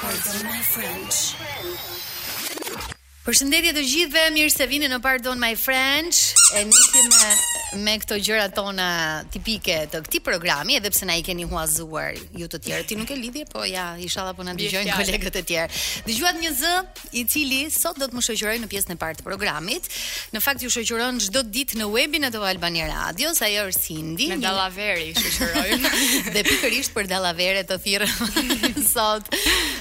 Pardon my French. Përshëndetje të gjithëve, mirë se vini në Pardon my French. E nisim me me këto gjërat tona tipike të këtij programi, edhe pse na i keni huazuar ju të tjerë. Ti nuk e lidhje, po ja, inshallah po na dëgjojnë kolegët e tjerë. Dëgjuat një zë i cili sot do të më shoqërojë në pjesën e parë të programit. Në fakt ju shoqëron çdo ditë në webin e Top Albania Radios, ajo është Sindi. Me dallavere i shoqërojmë. dhe pikërisht për dallavere të thirrëm sot.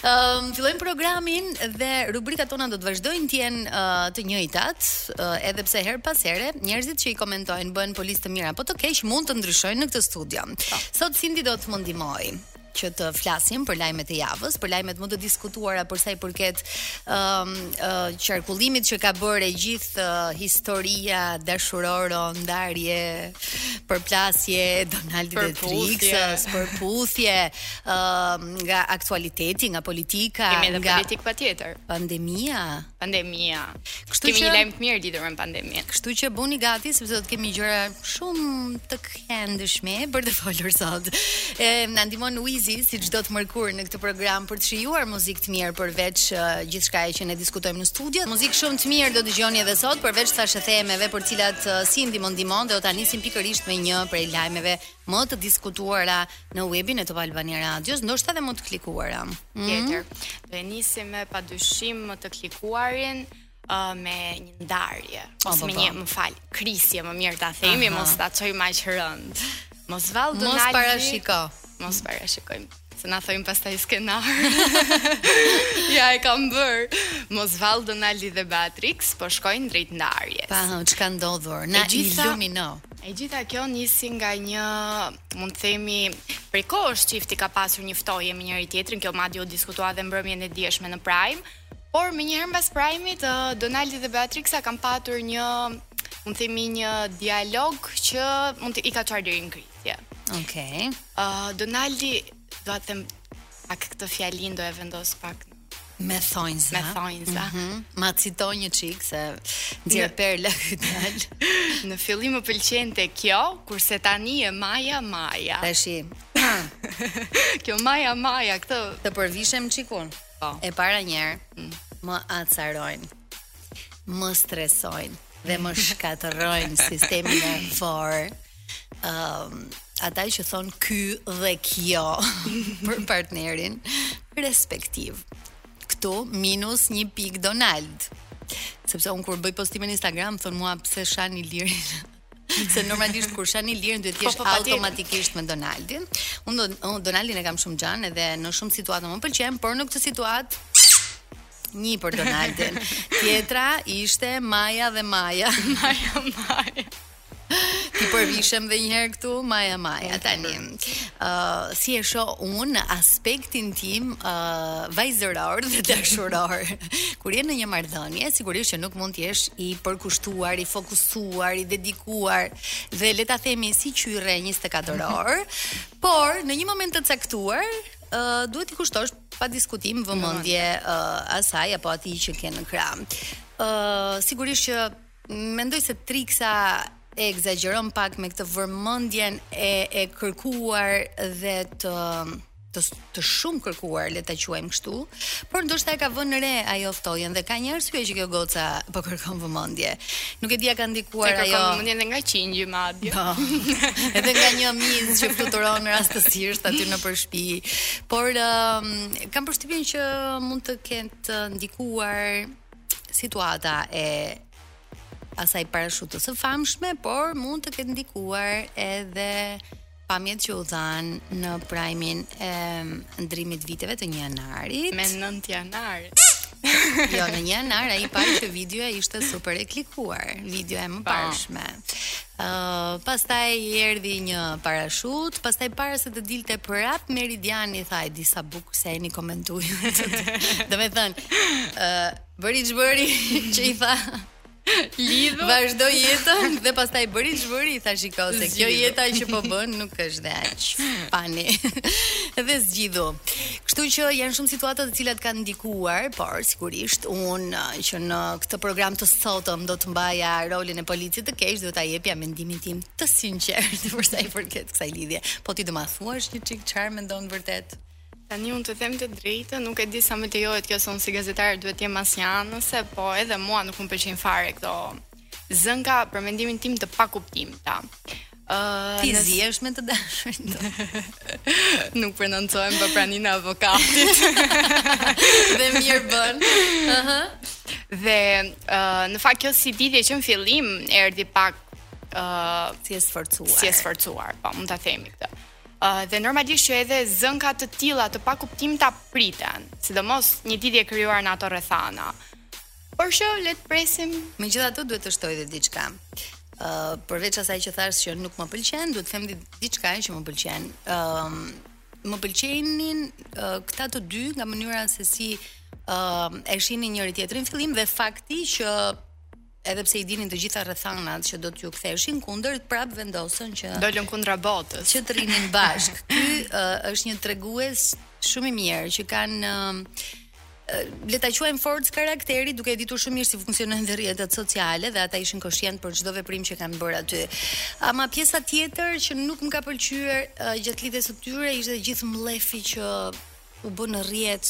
Ëm um, fillojmë programin dhe rubrikat tona do të vazhdojnë të jenë uh, të njëjtat, uh, edhe pse herë pas here njerëzit që i komentojnë bëhen policë të mirë apo të keq mund të ndryshojnë në këtë studio. Po. Sot Sindi do të më ndihmojë. që të flasim për lajmet e javës, për lajmet më të diskutuara për sa i përket ë um, uh, qarkullimit që ka bërë e gjithë uh, historia dashurore, ndarje, përplasje Donald dhe Trix, përputhje ë uh, nga aktualiteti, nga politika, Kemi edhe nga politika patjetër. Pandemia, pandemia. Kështu kemi që... një lajm të mirë lidhur me pandeminë. Kështu që bëhuni gati sepse do të kemi gjëra shumë të këndshme për të folur sot. E, na ndihmon Luizi si çdo të mërkur në këtë program për të shijuar muzikë të mirë përveç uh, gjithçka që ne diskutojmë në studio. Muzikë shumë të mirë do dëgjoni edhe sot përveç thashethemeve për të cilat uh, Sindi më ndihmon dhe do ta nisim pikërisht me një prej lajmeve më të diskutuara në webin e Top Albania Radios, ndoshta edhe më të klikuara. Mm. Tjetër. Do e nisim me padyshim më të klikuarin uh, me një ndarje po, ose po, me po. një, më fal, krisje, më mirë ta themi, Aha. mos ta çojmë aq rëndë. Mos vallë Donaldi. Mos parashiko. Mos parashikojmë. Se na thonë pastaj skenar Ja e kam bërë Mos vallë Donaldi dhe Beatrix Po shkojnë drejt ndarjes Pa, hë, çka ndodhur Na ilumino E gjitha kjo nisi nga një mund të themi prej kohësh, çifti ka pasur një ftohje me njëri tjetrin, kjo madje u diskutua edhe mbrëmjen e djeshme në Prime, Por menjëherë mbas Prime-it, Donaldi dhe Beatrixa kanë patur një, mund të themi një dialog që mund t'i ka çuar deri në krisje. Okej. Okay. Ë uh, Donaldi do të them pak këtë fjalinë do e vendos pak me thonjza. Me thonjza. Mm -hmm. Ma citoj një çik se nxjerr... perla këta. në fillim më pëlqente kjo, kurse tani e maja maja. Tashi. kjo maja maja këtë të përvishem çikun. Po. E para një herë, mm. më acarojnë, më stresojnë dhe më shkatërrojnë sistemin nervor. Ëm, um, ata që thonë ky dhe kjo për partnerin respektiv. Ktu minus 1 pikë Donald. Sepse unë kur bëj postime në Instagram thonë mua pse shan Ilirin. se normalisht kur shan Ilirin duhet të jesh, po, po, automatikisht me Donaldin. Unë un, Donaldin e kam shumë xhan edhe në shumë situata më pëlqen, por në këtë situatë një për Donaldin. Tjetra ishte Maja dhe Maja. Maja Maja. T'i përvishem dhe njëherë këtu, Maja Maja, tani. uh, si e shoh un aspektin tim uh, vajzëror dhe dashuror. Kur je në një marrëdhënie, sigurisht që nuk mund të jesh i përkushtuar, i fokusuar, i dedikuar dhe le ta themi si qyrre 24 mhm. orë, por në një moment të caktuar, uh, duhet t'i kushtosh pa diskutim vëmendje uh, asaj apo atij që ke në krah. Ë uh, sigurisht që Mendoj se Triksa e ekzagjeron pak me këtë vëmendjen e e kërkuar dhe të të, të shumë kërkuar, le ta quajmë kështu, por ndoshta e ka vënë re ajo ftohjen dhe ka një arsye që kjo goca po kërkon vëmendje. Nuk e di a ka ndikuar ajo. E kërkon vëmendjen edhe nga qingji madje. Po. edhe nga një mizë që fluturon rastësisht aty në shpi. Por um, kam përshtypjen që mund të ketë ndikuar situata e asaj parashutës së famshme, por mund të ketë ndikuar edhe pamjet që u dhanë në prajmin e ndërrimit të viteve të 1 janarit. Me 9 janarit. jo, në 1 janar ai pa që videoja ishte super e klikuar, videoja e mëparshme. Pastaj i erdhi një parashut, pastaj para se të dilte prapë Meridiani i tha e di sa bukur se jeni komentuar. Domethën, ë bëri ç'bëri që i tha lidhu. Vazhdo jetën dhe pastaj bëri ç'bëri i tha shiko se kjo jeta që po bën nuk është dhe aq pani. dhe zgjidhu. Kështu që janë shumë situata të cilat kanë ndikuar, por sigurisht unë që në këtë program të sotëm do të mbaja rolin e policit të keq, do ta jepja mendimin tim të sinqertë për sa i përket kësaj lidhje. Po ti do ma thuash një çik çfarë mendon vërtet? Tani unë të them të drejtën, nuk e di sa më lejohet kjo se unë si gazetare duhet të jem asnjëanëse, po edhe mua nuk më pëlqejnë fare këto zënka për mendimin tim të pakuptimta. Ti zihesh me të dashurin tënd. Nuk prononcohem pa praninë e avokatit. dhe mirë bën. Ëh. Dhe uh, në fakt kjo si lidhje që në fillim erdhi pak ëh uh, si e sforcuar. Si e sforcuar, po mund ta themi këtë. Uh, dhe normalisht që edhe zënka të tilla të pakuptimta priten, sidomos një lidhje e krijuar në ato rrethana. Por shoh, le të presim, megjithatë duhet të shtoj dhe diçka. Ë uh, përveç asaj që thash që nuk më pëlqen, duhet të them diçka që më pëlqen. Ë uh, më pëlqenin uh, këta të dy nga mënyra se si ë uh, e shihnin njëri tjetrin në fillim dhe fakti që edhe pse i dinin të gjitha rrethanat që do t'ju ktheshin kundër, prap vendosën që të dilnin kundra botës, që të rrinin bashkë. Ky uh, është një tregues shumë i mirë që kanë uh, le ta quajmë forcë karakteri duke e ditur shumë mirë si funksionojnë dhe rrjetet sociale dhe ata ishin koshient për çdo veprim që kanë bërë aty. Ama pjesa tjetër që nuk më ka pëlqyer uh, gjatë lidhjes së tyre ishte gjithë mlefi që u bë në rrjet,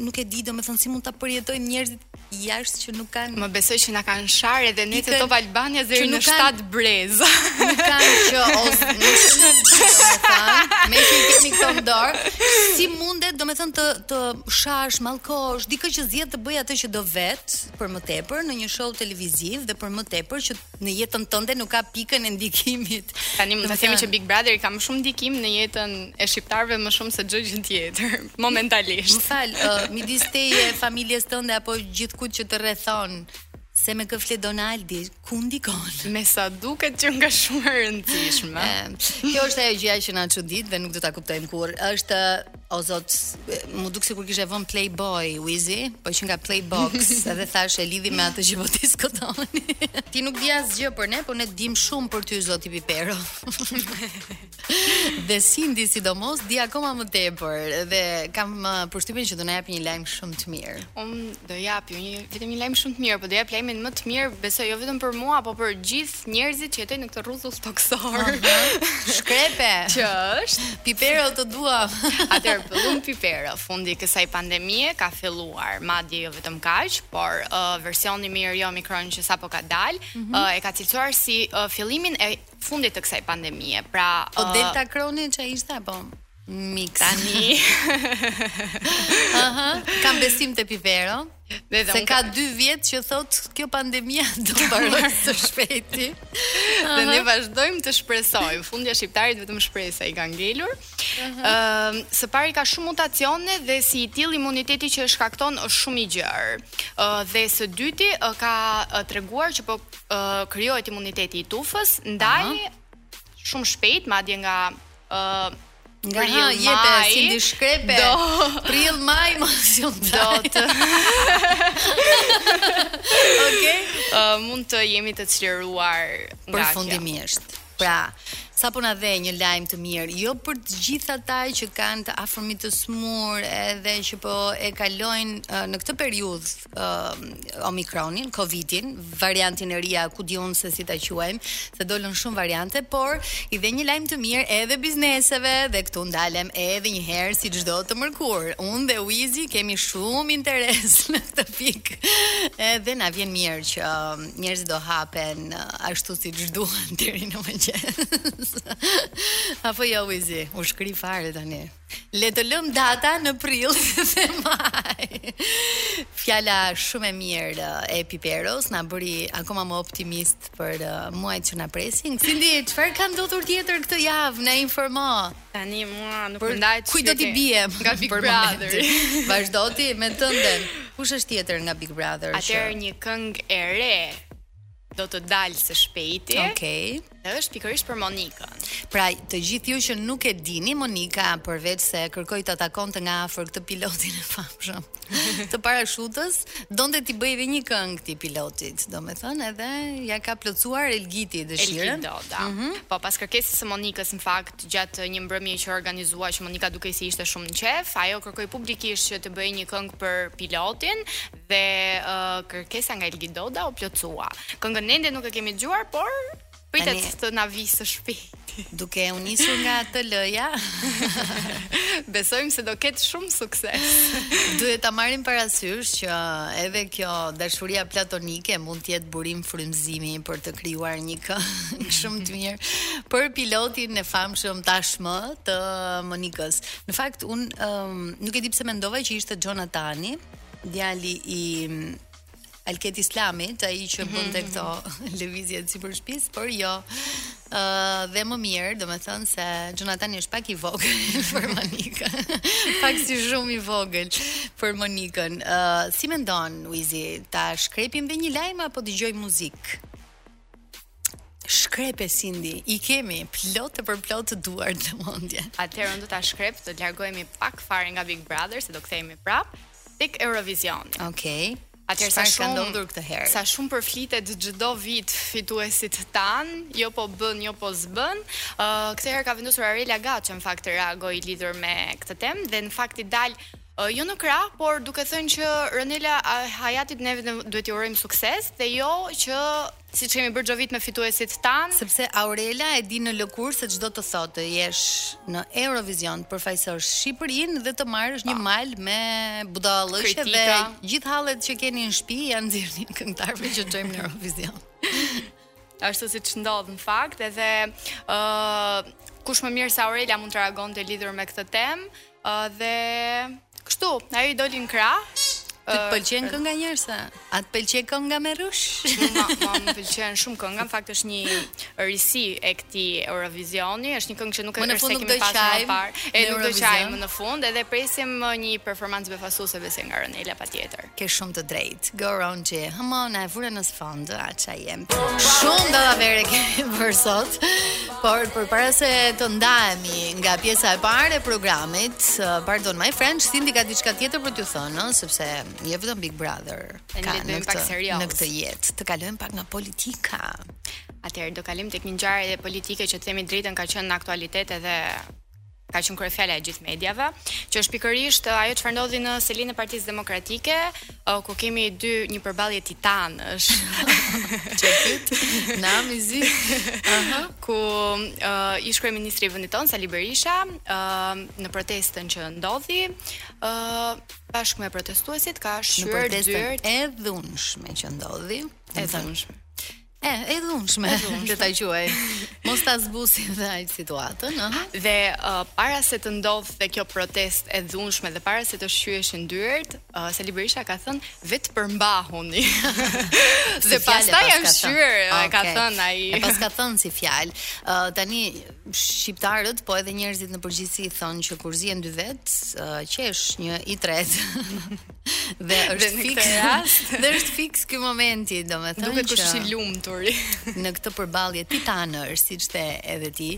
nuk e di domethënë si mund ta përjetojnë njerëzit jashtë që nuk kanë më besoj që na kanë sharë edhe ne të Top Albania deri në 7 breza. Një kanë që os nuk është në gjithë të me thënë, meqë i kemi këto në dorë, si mundet, do me thënë, të, të shash, malkosh, dikë që zjetë të bëja të që do vetë, për më tepër, në një show televiziv dhe për më tepër që në jetën tënde nuk ka pikën e ndikimit. Tani mund të themi që Big Brother-i ka më shumë ndikim në jetën e shqiptarëve më shumë se çdo gjë tjetër momentalisht. Më fal, uh, midis teje, familjes tënde apo gjithkujt që të rrethon, Se me kë flet Donaldi, ku ndikon? Me sa duket qenka shumë e rëndësishme. Kjo është ajo gjëja që na çudit dhe nuk do ta kuptojmë kurrë. Është o zot, m'u duk sikur kishe vënë Playboy Wizi, po që nga Playbox, edhe thashë e lidhi me atë që po diskutoni. Ti nuk di asgjë për ne, por ne dim shumë për ty zoti Pipero. dhe Cindy sidomos di akoma më tepër dhe kam uh, përshtypjen që do na japë një lajm shumë të mirë. Un do jap ju jo vetëm një lajm shumë të mirë, por do jap lajmin më të mirë, besoj jo vetëm për mua, por për gjithë njerëzit që jetojnë në këtë rruzull toksor. Uh -huh. Shkrepe. që është Pipero të dua. Atëherë Pëllumb Pipero, fundi i kësaj pandemie ka filluar, madje jo vetëm kaq, por uh, versionin Omicron që sapo ka dal, mm -hmm. uh, e ka cilësuar si uh, fillimin e fundit të kësaj pandemie. Pra, po uh, Deltakroni ç'ishte apo mix. Tani. Aha, kam besim te Pipero. Edhe pse ka 2 vjet që thot kjo pandemia do të mbarojë së shpejti. Dhe ne vazhdojmë të shpresojmë. Fundja shqiptarit vetëm shpresa i ka ngelur. Ëh, uh -huh. së pari ka shumë mutacione dhe si i tillë imuniteti që shkakton është shumë i gjerë. Ëh, uh, dhe së dyti uh, ka uh, treguar që po uh, krijohet imuniteti i tufës, ndaj uh -huh. shumë shpejt, madje nga uh, Nga ha, jepe, Cindy, shkrepe, do... prill maj, mos jom të Do të... okay. uh, mund të jemi të çliruar nga kjo. Përfundimisht. Pra, sapo na dhe një lajm të mirë, jo vetëm për të gjithë ata që kanë të afërmit të smur edhe që po e kalojnë në këtë periudhë uh, Omikronin, Covidin, variantin e ri, ku di un se si ta quajmë, se dolën shumë variante, por i dhe një lajm të mirë edhe bizneseve dhe këtu ndalem edhe një herë si çdo të mërkur. Unë dhe Wizi kemi shumë interes në këtë pikë. Edhe na vjen mirë që Njerëzit do hapen ashtu siç duan deri në mëngjes. Apo jo Wizi, u shkri fare tani. Le të lëmë data në prill dhe maj. Fjala shumë e mirë e Piperos na bëri akoma më optimist për muajt që na presin. Sindi, çfarë ka ndodhur tjetër këtë javë? Na informo. Tani mua nuk ma ndan shpirti. Kujt do t'i biem? Nga Big Brother. Vazhdo ti me tënden. Kush është tjetër nga Big Brother? Atëherë një këngë e re do të dalë së shpejti. Okej. Okay. Dhe është pikërisht për Monikën. Pra, të gjithë ju që nuk e dini, Monika përveç se kërkoi ta takonte nga afër këtë pilotin e famshëm. të parashutës, donte t'i bëje edhe një këngë këtij pilotit, domethënë edhe ja ka plotësuar Elgiti dëshirën. Elgit Doda. Mm -hmm. Po pas kërkesës së Monikës në fakt gjatë një mbrëmje që u organizua që Monika dukej se ishte shumë në qef, ajo kërkoi publikisht që të bëhej një këngë për pilotin dhe uh, kërkesa nga Elgit Doda u plotësua. Këngën ende nuk e kemi dëgjuar, por Pritet Tani, të na vijë së shpejti. Duke u nisur nga Ti Lea, besojmë se do ketë shumë sukses. Duhet ta marrim parasysh që edhe kjo dashuria platonike mund të jetë burim frymëzimi për të krijuar një këngë shumë të mirë për pilotin e famshëm tashmë të Monikës. Në fakt un um, nuk e di pse mendova që ishte Xhonatani, djali i Alket Islamit, ai që mhm, bënte mhm, këto mhm. lëvizjet sipër shtëpisë, por jo ë uh, dhe më mirë, domethënë se Xhonatani është pak i vogël për Monikën. pak si shumë i vogël për Monikën. ë uh, si mendon Wizi, ta shkrepim dhe një lajm apo dëgjojmë muzikë? Shkrepe Sindi, i kemi plot e për plot të duart me lajme. Atëherë unë do ta shkrep, do të largohemi pak fare nga Big Brother, se do kthehemi prap. Tek Eurovisioni. Okej. Okay. Atëherë sa shumë ka ndodhur këtë herë. Sa shumë përflitet çdo vit fituesit tanë, jo po bën, jo po s'bën. Ë uh, këtë herë ka vendosur Aurela Gaçe në fakt të reagojë lidhur me këtë temë dhe në fakt i del uh, jo në krah, por duke thënë që Ronela Hajatit neve duhet t'i urojmë sukses dhe jo që Siç kemi bërë çdo vit me fituesit tanë. Sepse Aurela e di në lëkurë se ç'do të thotë të jesh në Eurovision, të përfaqësosh Shqipërinë dhe të marrësh një mal me budallëqe dhe gjithë hallet që keni në shtëpi ia nxirrni këngëtarëve që çojmë në Eurovision. Ashtu siç ndodh në fakt, edhe ë uh, kush më mirë se Aurela mund të reagonte lidhur me këtë temë. Dhe kështu, ajo i doli në krah. Ti të pëlqen kënga njëherë se? A të pëlqen kënga me rrush? Ma, ma më pëlqen shumë kënga, në fakt është një risi e këtij Eurovizioni, është një këngë që nuk e para se kemi pasë më parë. E nuk do qajmë në fund, edhe presim një performancë befasuse besoj nga Ronela patjetër. Ke shumë të drejtë. Go Ronxhi. Hëmo na e vure në sfond, a ça jem. Shumë dallavere kemi për sot. Por përpara se të ndahemi nga pjesa e parë e programit, uh, pardon my friend, Cindy ka diçka tjetër për t'ju thënë, ëh, sepse jo vetëm Big Brother. E Ka le të në bëjmë pak këtë serioz. në këtë jetë. Të kalojmë pak nga politika. Atëherë do kalojmë tek një ngjarje politike që të themi të drejtën ka qenë në aktualitet edhe ka qenë kryefjala e gjithë mediave, që është pikërisht ajo çfarë ndodhi në selinë e Partisë Demokratike, ku kemi dy një përballje titanësh. Shqepit, nami i zi. Aha, ku uh, ish kryeministri i vendit tonë Sali Berisha uh, në protestën që ndodhi, ë uh, bashkë me protestuesit ka shqyer dyer e dhunshme që ndodhi, e dhunshme. E, e dhunshme, le ta quaj. Mos ta zbusim dhe aq situatën, ëh. Dhe uh, para se të ndodhte kjo protestë e dhunshme dhe para se të shqyeshin dyert, uh, Sali Berisha ka thënë vetë përmbahuni. dhe pastaj janë shqyer, okay. ka thënë ai. E paska thënë si fjalë. Uh, tani shqiptarët, po edhe njerëzit në përgjithësi thonë që kur zihen dy vetë, uh, qesh një i tretë. Dhe është dhe fiks rast, dhe është fiks ky momenti, domethënë duket kush është i lumtur. në këtë përballje titanësh, siç the edhe ti,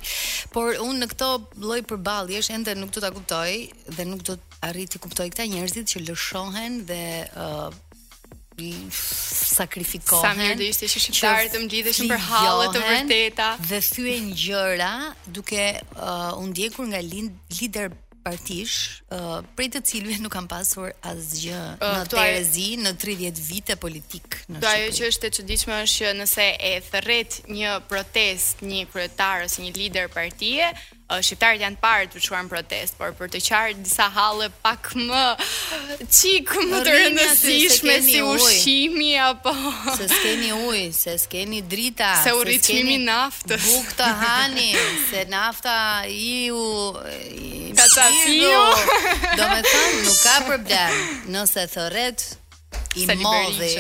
por unë në këto lloj përballjesh ende nuk do ta kuptoj dhe nuk do të arrij të kuptoj këta njerëzit që lëshohen dhe uh, sakrifikohen. Sa mirë do ishte që shqiptarët të mblidheshin për halle të vërteta dhe thyen gjëra duke uh, u ndjekur nga lider partish, uh, prej të cilëve nuk kanë pasur asgjë uh, në terezi në 30 vite politikë në Shqipëri. Ajo që është e çuditshme është që nëse e thërret një protestë një kryetar ose një lider partie, uh, shqiptarët janë për t'u çuar në protestë, por për të qarë disa halle pak një çik më të rëndësishme si ushqimi apo se s'keni ujë, se s'keni drita, se u rrit çmimi i naftës. Bukë të hani, se nafta iu Ka sa fiu. Domethënë, nuk ka problem. Nëse thërret i modhi,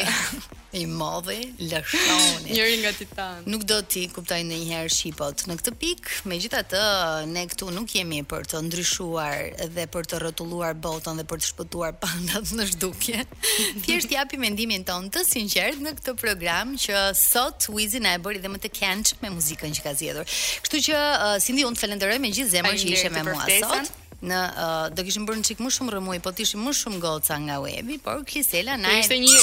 i modhi, lëshoni. Njëri nga titan. Nuk do t'i kuptoj ndonjëherë shqipot. Në këtë pikë, megjithatë, ne këtu nuk jemi për të ndryshuar dhe për të rrotulluar botën dhe për të shpëtuar pandat në zhdukje. Thjesht japim mendimin tonë të sinqertë në këtë program që sot Wizi na e bëri dhe më të këndshëm me muzikën që ka zgjedhur. Kështu që uh, Cindy unë të falenderoj me gjithë zemër që ishe me mua sot. Ne uh, do kishim bërë një çik më shumë rrëmujë, po të ishim më shumë goca nga webi, por Klisela na ishte një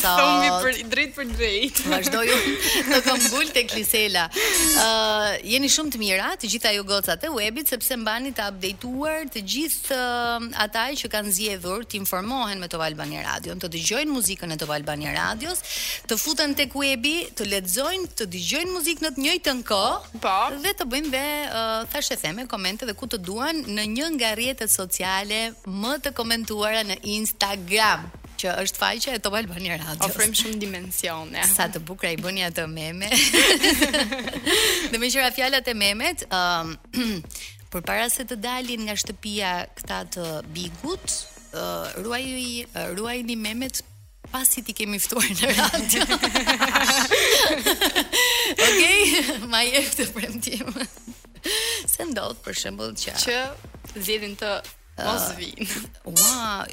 thombi për drejtpërdrejt. Vazhdoj unë të kam bul te Klisela. Ë uh, jeni shumë të mira, të gjitha ju gocat e webit sepse mbani të updateuar të gjithë të ata që kanë zgjedhur të informohen me Top Albania Radio, të dëgjojnë muzikën e Top Albania Radios, të futen tek webi, të lexojnë, të dëgjojnë muzikë në të njëjtën kohë po. dhe të bëjnë dhe uh, thashetheme komente dhe ku të duan në një nga rrjetet sociale më të komentuara në Instagram që është faqja e Top Albania Radio. Ofrojmë shumë dimensione. Sa të bukura i bëni ato meme. Dhe meqë ra fjala te memet, ëm um, Përpara se të dalin nga shtëpia këta të bigut, uh, ruaj, ruajni memet pasi t'i kemi ftuar në radio. Okej, ma jep këtë premtim. Se ndodh për shembull që që zgjedhin të mos uh, vijnë. Ua,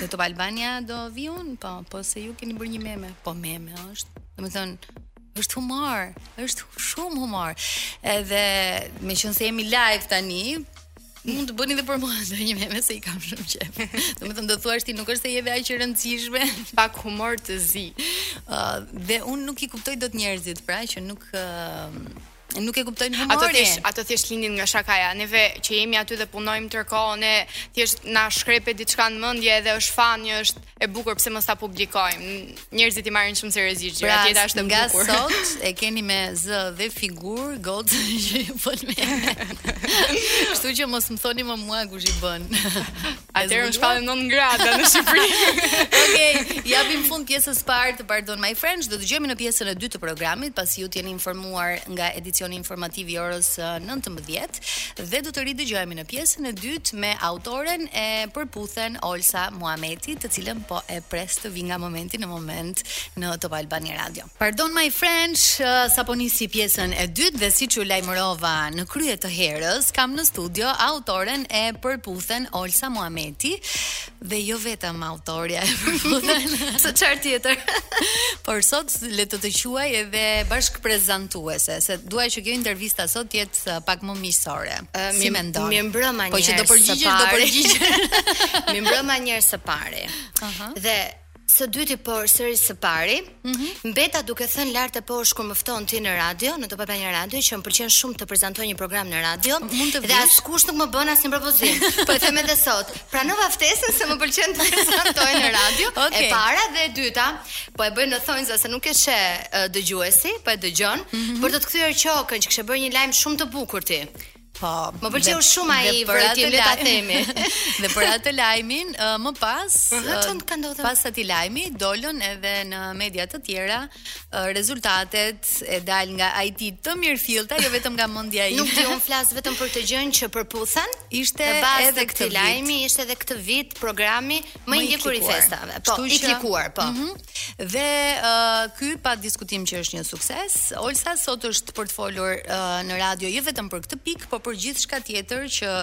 te Top Albania do vij unë, po, po se ju keni bërë një meme. Po meme është. Domethënë, Është humor, është shumë humor. Edhe meqenëse jemi live tani, mund të bëni dhe për mua ndonjë meme se i kam shumë qejf. Domethënë do thuash ti nuk është se je dhe aq e rëndësishme, pak humor të zi. Uh, dhe unë nuk i kuptoj dot njerëzit, pra që nuk uh, Nuk e kuptojnë humorin. Ato thjesht, ato thjesht lindin nga shakaja. Neve që jemi aty dhe punojmë tërë kohën, ne thjesht na shkrepe diçka në mendje edhe është fan, një është e bukur pse mos ta publikojmë. Njerëzit i marrin shumë seriozisht gjërat, pra, jeta është e nga bukur. Nga sot e keni me zë dhe figurë gocën që ju bën me. Kështu që mos më thoni më mua kush i bën. Atëherë më shpallën non grata në Shqipëri. Okej, okay, i japim fund pjesës së parë të Pardon My Friends, do dëgjohemi në pjesën e dytë të programit, pasi ju të jeni informuar nga edicioni informativ i orës 19 dhe do të ridëgjohemi në pjesën e dytë me autoren e Përputhen Olsa Muhameti, të cilën po e pres të vijë nga momenti në moment në Top Albania Radio. Pardon my French, sapo nisi pjesën e dytë dhe siç ju lajmërova në krye të herës, kam në studio autoren e përputhen Olsa Muhameti dhe jo vetëm autorja e përputhen, s'di çfarë tjetër. Por sot le të të quaj edhe bashkëprezantuese, se dua që kjo intervista sot të jetë uh, pak më miqësore. Uh, si mendon? Mirëmbrëma një herë. Po që do përgjigjesh, do përgjigjesh. Mirëmbrëma një herë së pari. Uh -huh. Dhe së dyti por sërish së pari. Mm -hmm. Mbeta duke thënë lart e poshtë kur më fton ti në radio, në Top Albania Radio që më pëlqen shumë të prezantoj një program në radio. Mund të vish. Dhe askush nuk më bën asnjë propozim. po e them edhe sot. Pranova ftesën se më pëlqen të prezantoj në radio. okay. E para dhe e dyta, po e bëj në thonjza se nuk e sheh dëgjuesi, po e dëgjon, mm -hmm. për të të kthyer qokën që kishe bërë një lajm shumë të bukur ti. Po, më pëlqeu shumë ai vërejtja le ta themi. dhe për atë lajmin, uh, më pas, uh, pas atij lajmi dolën edhe në media të tjera uh, rezultatet e dala nga IT të mirëfillta, jo vetëm nga mendja ime. Nuk di unë flas vetëm për atë gjënë që përputhen. Ishte edhe ky lajmi, ishte edhe këtë vit programi më i ndjekur i festave. Po, i klikuar, po. Mm -hmm. Dhe uh, ky pa diskutim që është një sukses. Olsa sot është për të folur uh, në radio jo vetëm për këtë pikë, por për gjithçka tjetër që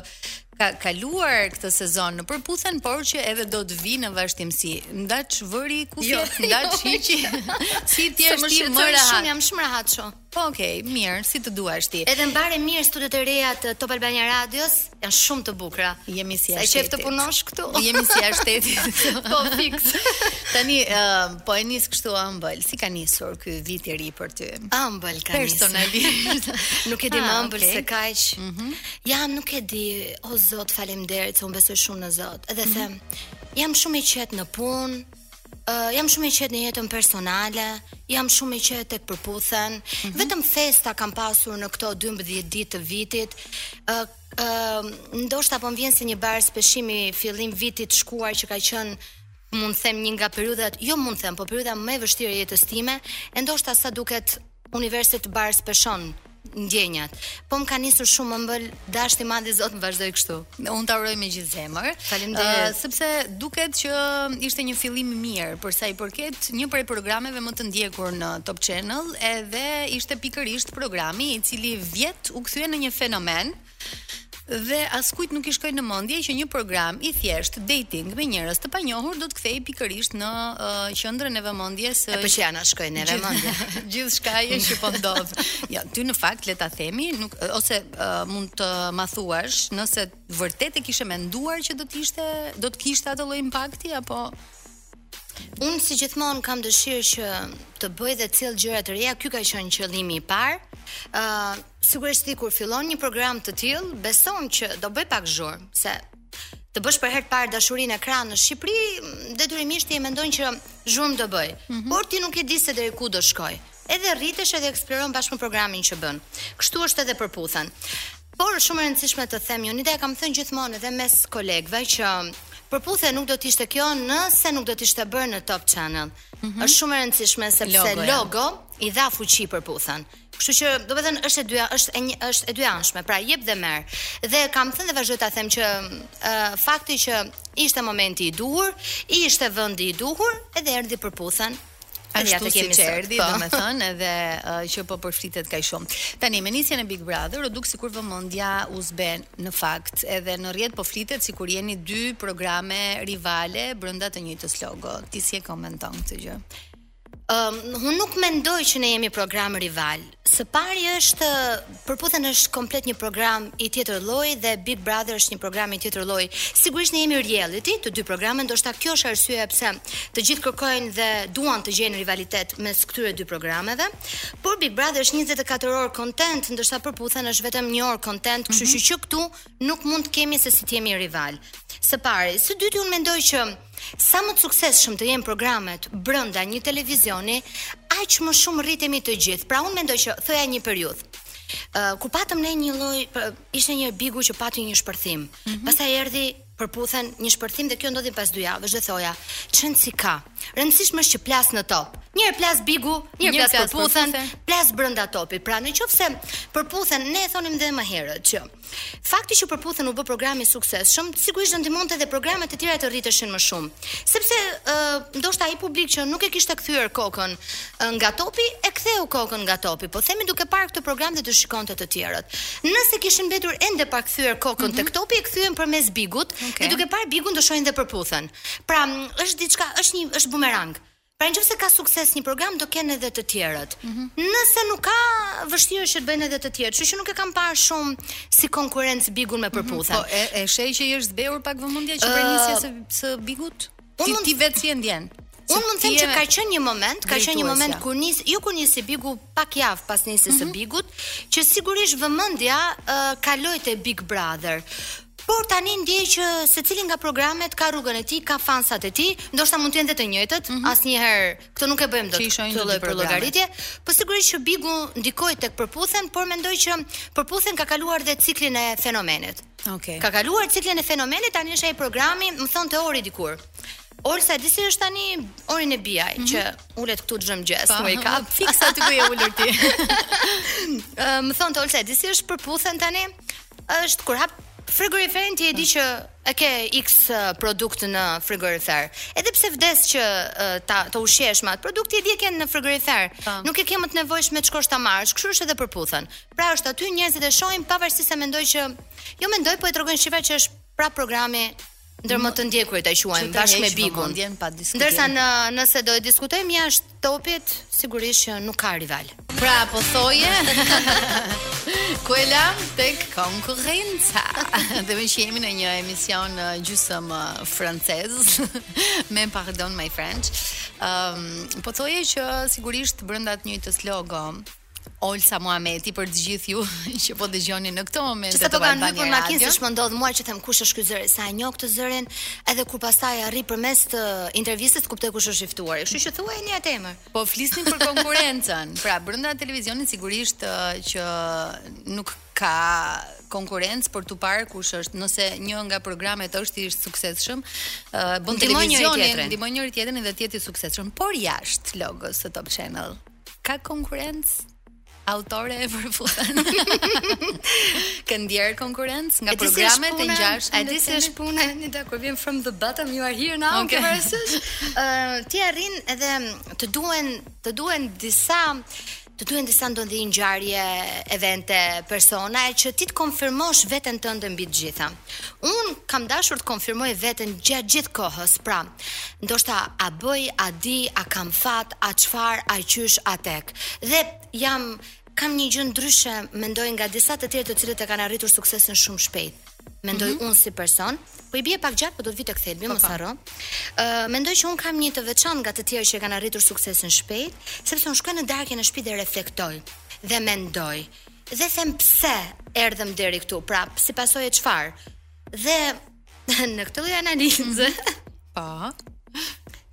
ka kaluar këtë sezon në përputhen, por që edhe do të vijë në vazhdimësi. Ndaç vëri kufjet, jo, ndaç jo, hiqi. si ti je më shumë rehat. Shumë jam shumë rehat shoh. Po ok, mirë, si të duash ti. Edhe mbajeni mirë studiot e reja të Top Albania Radios, janë shumë të bukura. Jemi si jashtë. Sa qejf të punosh këtu? Jemi si jashtë shtetit. po fiks. Tani uh, po e nis kështu ëmbël. Si ka nisur ky vit i ri për ty? Ëmbël ka nisur. Personalisht. nuk e di më ah, ëmbël okay. se kaq. Mm -hmm. Jam nuk e di, o Zot, faleminderit se unë besoj shumë në Zot. Edhe mm -hmm. them, jam shumë e qetë në punë, Uh, jam shumë e qetë në jetën personale, jam shumë e qetë tek përputhen. Mm -hmm. Vetëm festa kam pasur në këto 12 ditë të vitit. Ë uh, uh, ndoshta po më vjen si një baraspeshim i fillim vitit të shkuar që ka qenë mund të them një nga periudhat, jo mund të them, po periudha më e vështirë e jetës time, e ndoshta sa duket universi t'i baraspeshon ndjenjat. Po më ka nisur shumë ëmbël, dashtë i madhi Zot më vazhdojë kështu. Unë ta uroj me gjithë zemër. Faleminderit. Uh, sepse duket që ishte një fillim i mirë për sa i përket një prej programeve më të ndjekur në Top Channel, edhe ishte pikërisht programi i cili vjet u kthye në një fenomen. Dhe askujt nuk i shkoi në mendje që një program i thjeshtë dating me njerëz të panjohur do të kthehej pikërisht në uh, qendrën e vëmendjes së Po që s'na shkoi në mendje. Gjithçkaje që po ndodh. Ja, ty në fakt le ta themi, nuk ose uh, mund të ma thuash nëse vërtet e kishe menduar që do të ishte do të kishte atë lloj impakti apo Unë si gjithmonë kam dëshirë që të bëj dhe sjell gjëra të reja, ky ka qenë qëllimi i parë. Ë, uh, Sigurisht ti kur fillon një program të tillë, beson që do bëj pak zhurmë, se të bësh për herë të parë dashurinë në ekran në Shqipëri, detyrimisht ti e mendon që zhurmë do bëj. Mm -hmm. Por ti nuk e di se deri ku do shkoj. Edhe rritesh edhe eksploron bashkë me programin që bën. Kështu është edhe Përputhen. Por shumë e rëndësishme të them, unë e kam thënë gjithmonë edhe mes kolegëve që Përputhen nuk do të ishte kjo nëse nuk do të ishte bërë në Top Channel. Mm -hmm. Është shumë e rëndësishme sepse logo, ja. logo i dha fuqi përputhen. Kështu që, domethënë, është e dy është e një është e dyanshme, pra jep dhe merr. Dhe kam thënë dhe vazhdoj ta them që uh, fakti që ishte momenti i duhur, ishte vendi i duhur, edhe erdhi Përputhen. Tani e kemi si erdhi, po. domethënë, edhe uh, që po përflitet kaq shumë. Tani me nisjen e Big Brother, u duk sikur vëmendja u zbeh në fakt, edhe në rrjet po flitet sikur jeni dy programe rivale brenda të njëjtës logo. Ti si e komenton këtë gjë? Um, unë nuk mendoj që ne jemi program rival. Së pari është përputhen është komplet një program i tjetër lloji dhe Big Brother është një program i tjetër lloji. Sigurisht ne jemi reality, të dy programe, ndoshta kjo është arsyeja pse të gjithë kërkojnë dhe duan të gjejnë rivalitet mes këtyre dy programeve. Por Big Brother është 24 orë content, ndërsa përputhen është vetëm një orë content, kështu mm -hmm. që këtu nuk mund të kemi se si të jemi rival. Së pari, së dyti unë mendoj që Sa më të suksesshëm të jenë programet brenda një televizioni, aq më shumë rritemi të gjithë. Pra unë mendoj që thoja një periudhë. Uh, kur patëm ne një lloj ishte një bigu që pati një shpërthim. Mm -hmm. Pastaj erdhi përputhen një shpërthim dhe kjo ndodhi pas dy javësh dhe thoja, çuna s'ka. E rëndësishme është që plas në top. Një plas bigu, një, një plas, plas përputhen, plas brenda topit. Pra në qoftë se përputhen, ne e thonim dhe më herët që Fakti që përputhen u bë program i suksesshëm, sigurisht do ndihmonte edhe programet e tjera të rriteshin më shumë. Sepse ë ndoshta ai publik që nuk e kishte kthyer kokën nga topi, e ktheu kokën nga topi. Po themi duke parë këtë program dhe do shikonte të tjerët. Nëse kishin mbetur ende pa kthyer kokën mm -hmm. tek topi, e kthyen përmes bigut okay. dhe duke parë bigun do shohin dhe përputhen. Pra, është diçka, është një është bumerang. Pra nëse ka sukses një program do kenë edhe të tjerët. Mm -hmm. Nëse nuk ka, vështirë është që të bëjnë edhe të tjerë. Kështu që nuk e kam parë shumë si konkurrencë Bigun me Përputhen. Mm -hmm. Po e, e sheh që i është zbehur pak vëmendja që prej nisjes së, së Bigut. Ti, mund... ti vetë si e ndjen? Unë mund të them që ka qenë një moment, ka qenë një moment kur nis, jo kur nisi Bigu pak javë pas nisjes së mhm. Bigut, që sigurisht vëmendja uh, kaloi te Big Brother. Por tani ndjej që secili nga programet ka rrugën e tij, ka fansat e tij, ndoshta mund të jenë dhe të njëjtët, mm -hmm. asnjëherë këtë nuk e bëjmë dot këtë lloj përllogaritje. Po sigurisht që Bigu ndikoi tek Përputhen, por mendoj që Përputhen ka kaluar dhe ciklin e fenomenit. Okej. Okay. Ka kaluar ciklin e fenomenit, tani është ai programi, më thon Ori dikur. Olsa di si është tani Ori Nebijaj mm -hmm. që ulet këtu çdo mëngjes, po, më i ka fiks aty ku je ulur ti. Më thonte Olsa di si është Përputhen tani? Është kur hap frigoriferin ti e di që e ke X produkt në frigorifer. Edhe pse s'vdes që ta të ushqesh me atë produkt, ti e di e ke në frigorifer. Po. Nuk e ke më të nevojshme të shkosh ta marrësh, kështu është edhe Përputhen. Pra është aty njerëzit e shohin pavarësisht se mendoj që jo mendoj, po e tregojnë shifrat që është prap programi ndër më të ndjekurit ta quajmë bashkë me Bigun. Ndërsa në nëse do e diskutojmë jashtë Topit, sigurisht që nuk ka rival. Pra po thoje. Ku e lam tek konkurrenca. Dhe meqë jemi në një emision në uh, gjysëm uh, francez, me pardon my French. Ehm, um, po thoje që sigurisht brenda të njëjtës logo Olsa Muhameti për të gjithë ju që po dëgjoni në këtë moment. Sapo kanë hyrë në makinë siç më ndodh mua që them kush është ky zëri, sa e njoh këtë zërin, edhe kur pastaj arri për mes të intervistës të kuptoj kush është i ftuar. Kështu që thuajeni atë emër. Po flisnim për konkurrencën. Pra brenda televizionit sigurisht që nuk ka konkurrencë për tu parë kush është. Nëse një nga programet është i suksesshëm, bën televizionin, ndihmon njëri tjetrin dhe tjetri suksesshëm, por jashtë logos së Top Channel. Ka konkurrencë autore e Përputhen. Ke ndjerë konkurrencë nga programet e ngjashme. A di si është puna Enida kur vjen from the bottom you are here now? Okay. Ëh, ti arrin edhe të duhen të duhen disa të duhen disa ndodhi ngjarje, evente, persona që ti të konfirmosh veten tënde mbi të gjitha. Unë kam dashur të konfirmoj veten gjatë gjithë kohës, pra, ndoshta a bëj, a di, a kam fat, a çfarë, a qysh, a tek. Dhe jam kam një gjë ndryshe, mendoj nga disa të tjerë të cilët e kanë arritur suksesin shumë shpejt. Mendoj mm -hmm. unë si person, po i bie pak gjatë, po do të vij tek thelbi, po, mos po. harro. Ë, uh, mendoj që un kam një të veçantë nga të tjerë që kanë arritur suksesin shpejt, sepse un shkoj në darkë në shtëpi dhe reflektoj dhe mendoj. Dhe them pse erdhëm deri këtu, pra si pasojë çfarë. Dhe në këtë lloj analize, po,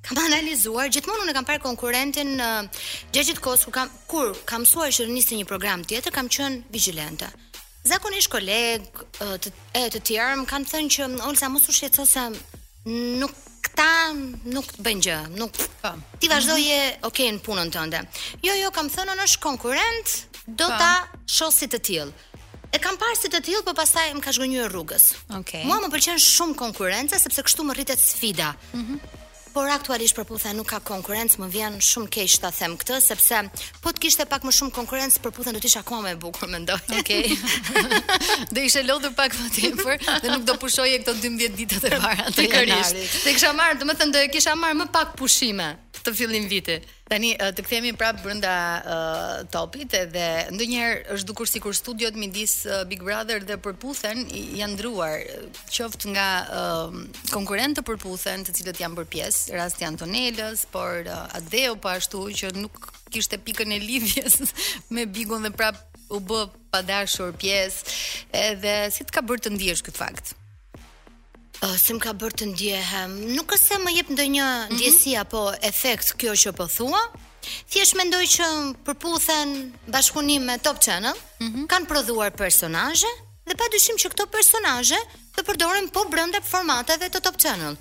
kam analizuar gjithmonë unë kam parë konkurrentin në gjatë kohës kur kam kur kam mësuar që nisi një program tjetër, kam qenë vigjilente. Zakonisht koleg të e të tjerë më kanë thënë që Olsa mos u shqetëso se nuk këta nuk të bëjnë gjë, nuk, po. Ti vazhdo je ok në punën tënde. Jo, jo, kam thënë unë është konkurrent, do po. ta shoh si të tillë. E kam parë si të tillë, por pastaj më ka zhgënjyer rrugës. Okay. Mua më pëlqen shumë konkurrenca sepse kështu më rritet sfida. Mm -hmm. Por aktualisht Përputhen nuk ka konkurrencë, më vjen shumë keq ta them këtë sepse Po të kishte pak më shumë konkurrencë, përputhen do të isha akoma më e bukur, mendoj. Okej. Okay. do ishe lodhur pak më tepër dhe nuk do pushoje këto 12 ditët e para të janarit. Të kisha marrë, domethënë do e kisha marrë më pak pushime të fillimvitit. Tani të kthehemi prapë brenda uh, topit edhe ndonjëherë është dukur sikur studiot midis uh, Big Brother dhe përputhen janë ndërruar. qoftë nga uh, konkurrentë të përputhen, të cilët janë bërë pjesë, rasti i Antonelës, por uh, Ardeu po ashtu që nuk kishte pikën e lidhjes me Bigun dhe prap u bë pa dashur pjesë, edhe si të ka bërë të ndihesh ky fakt? Uh, si më ka bërë të ndjehem Nuk është se më jep ndonjë një mhm. ndjesi mm -hmm. apo efekt kjo që po thua Thjesht mendoj që Përputhen në bashkëpunim me Top Channel mm -hmm. Kanë prodhuar personazhe Dhe padyshim që këto personazhe të përdoren po brenda formateve të Top Channel.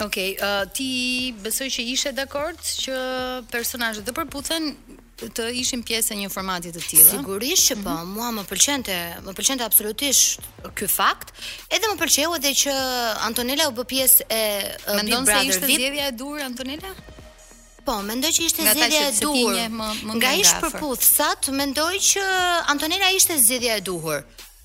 Okej, okay, uh, ti besoj që ishe dakord që personazhet e Përputhen të ishin pjesë e një formati të tillë. Sigurisht që po, mm -hmm. mua më pëlqente, më pëlqente absolutisht ky fakt. Edhe më pëlqeu edhe që Antonela u bë pjesë e Mendon se ishte zgjedhja e duhur Antonela? Po, mendoj që ishte zgjedhja e duhur. Nga ish përputhësat, mendoj që Antonela ishte zgjedhja e duhur.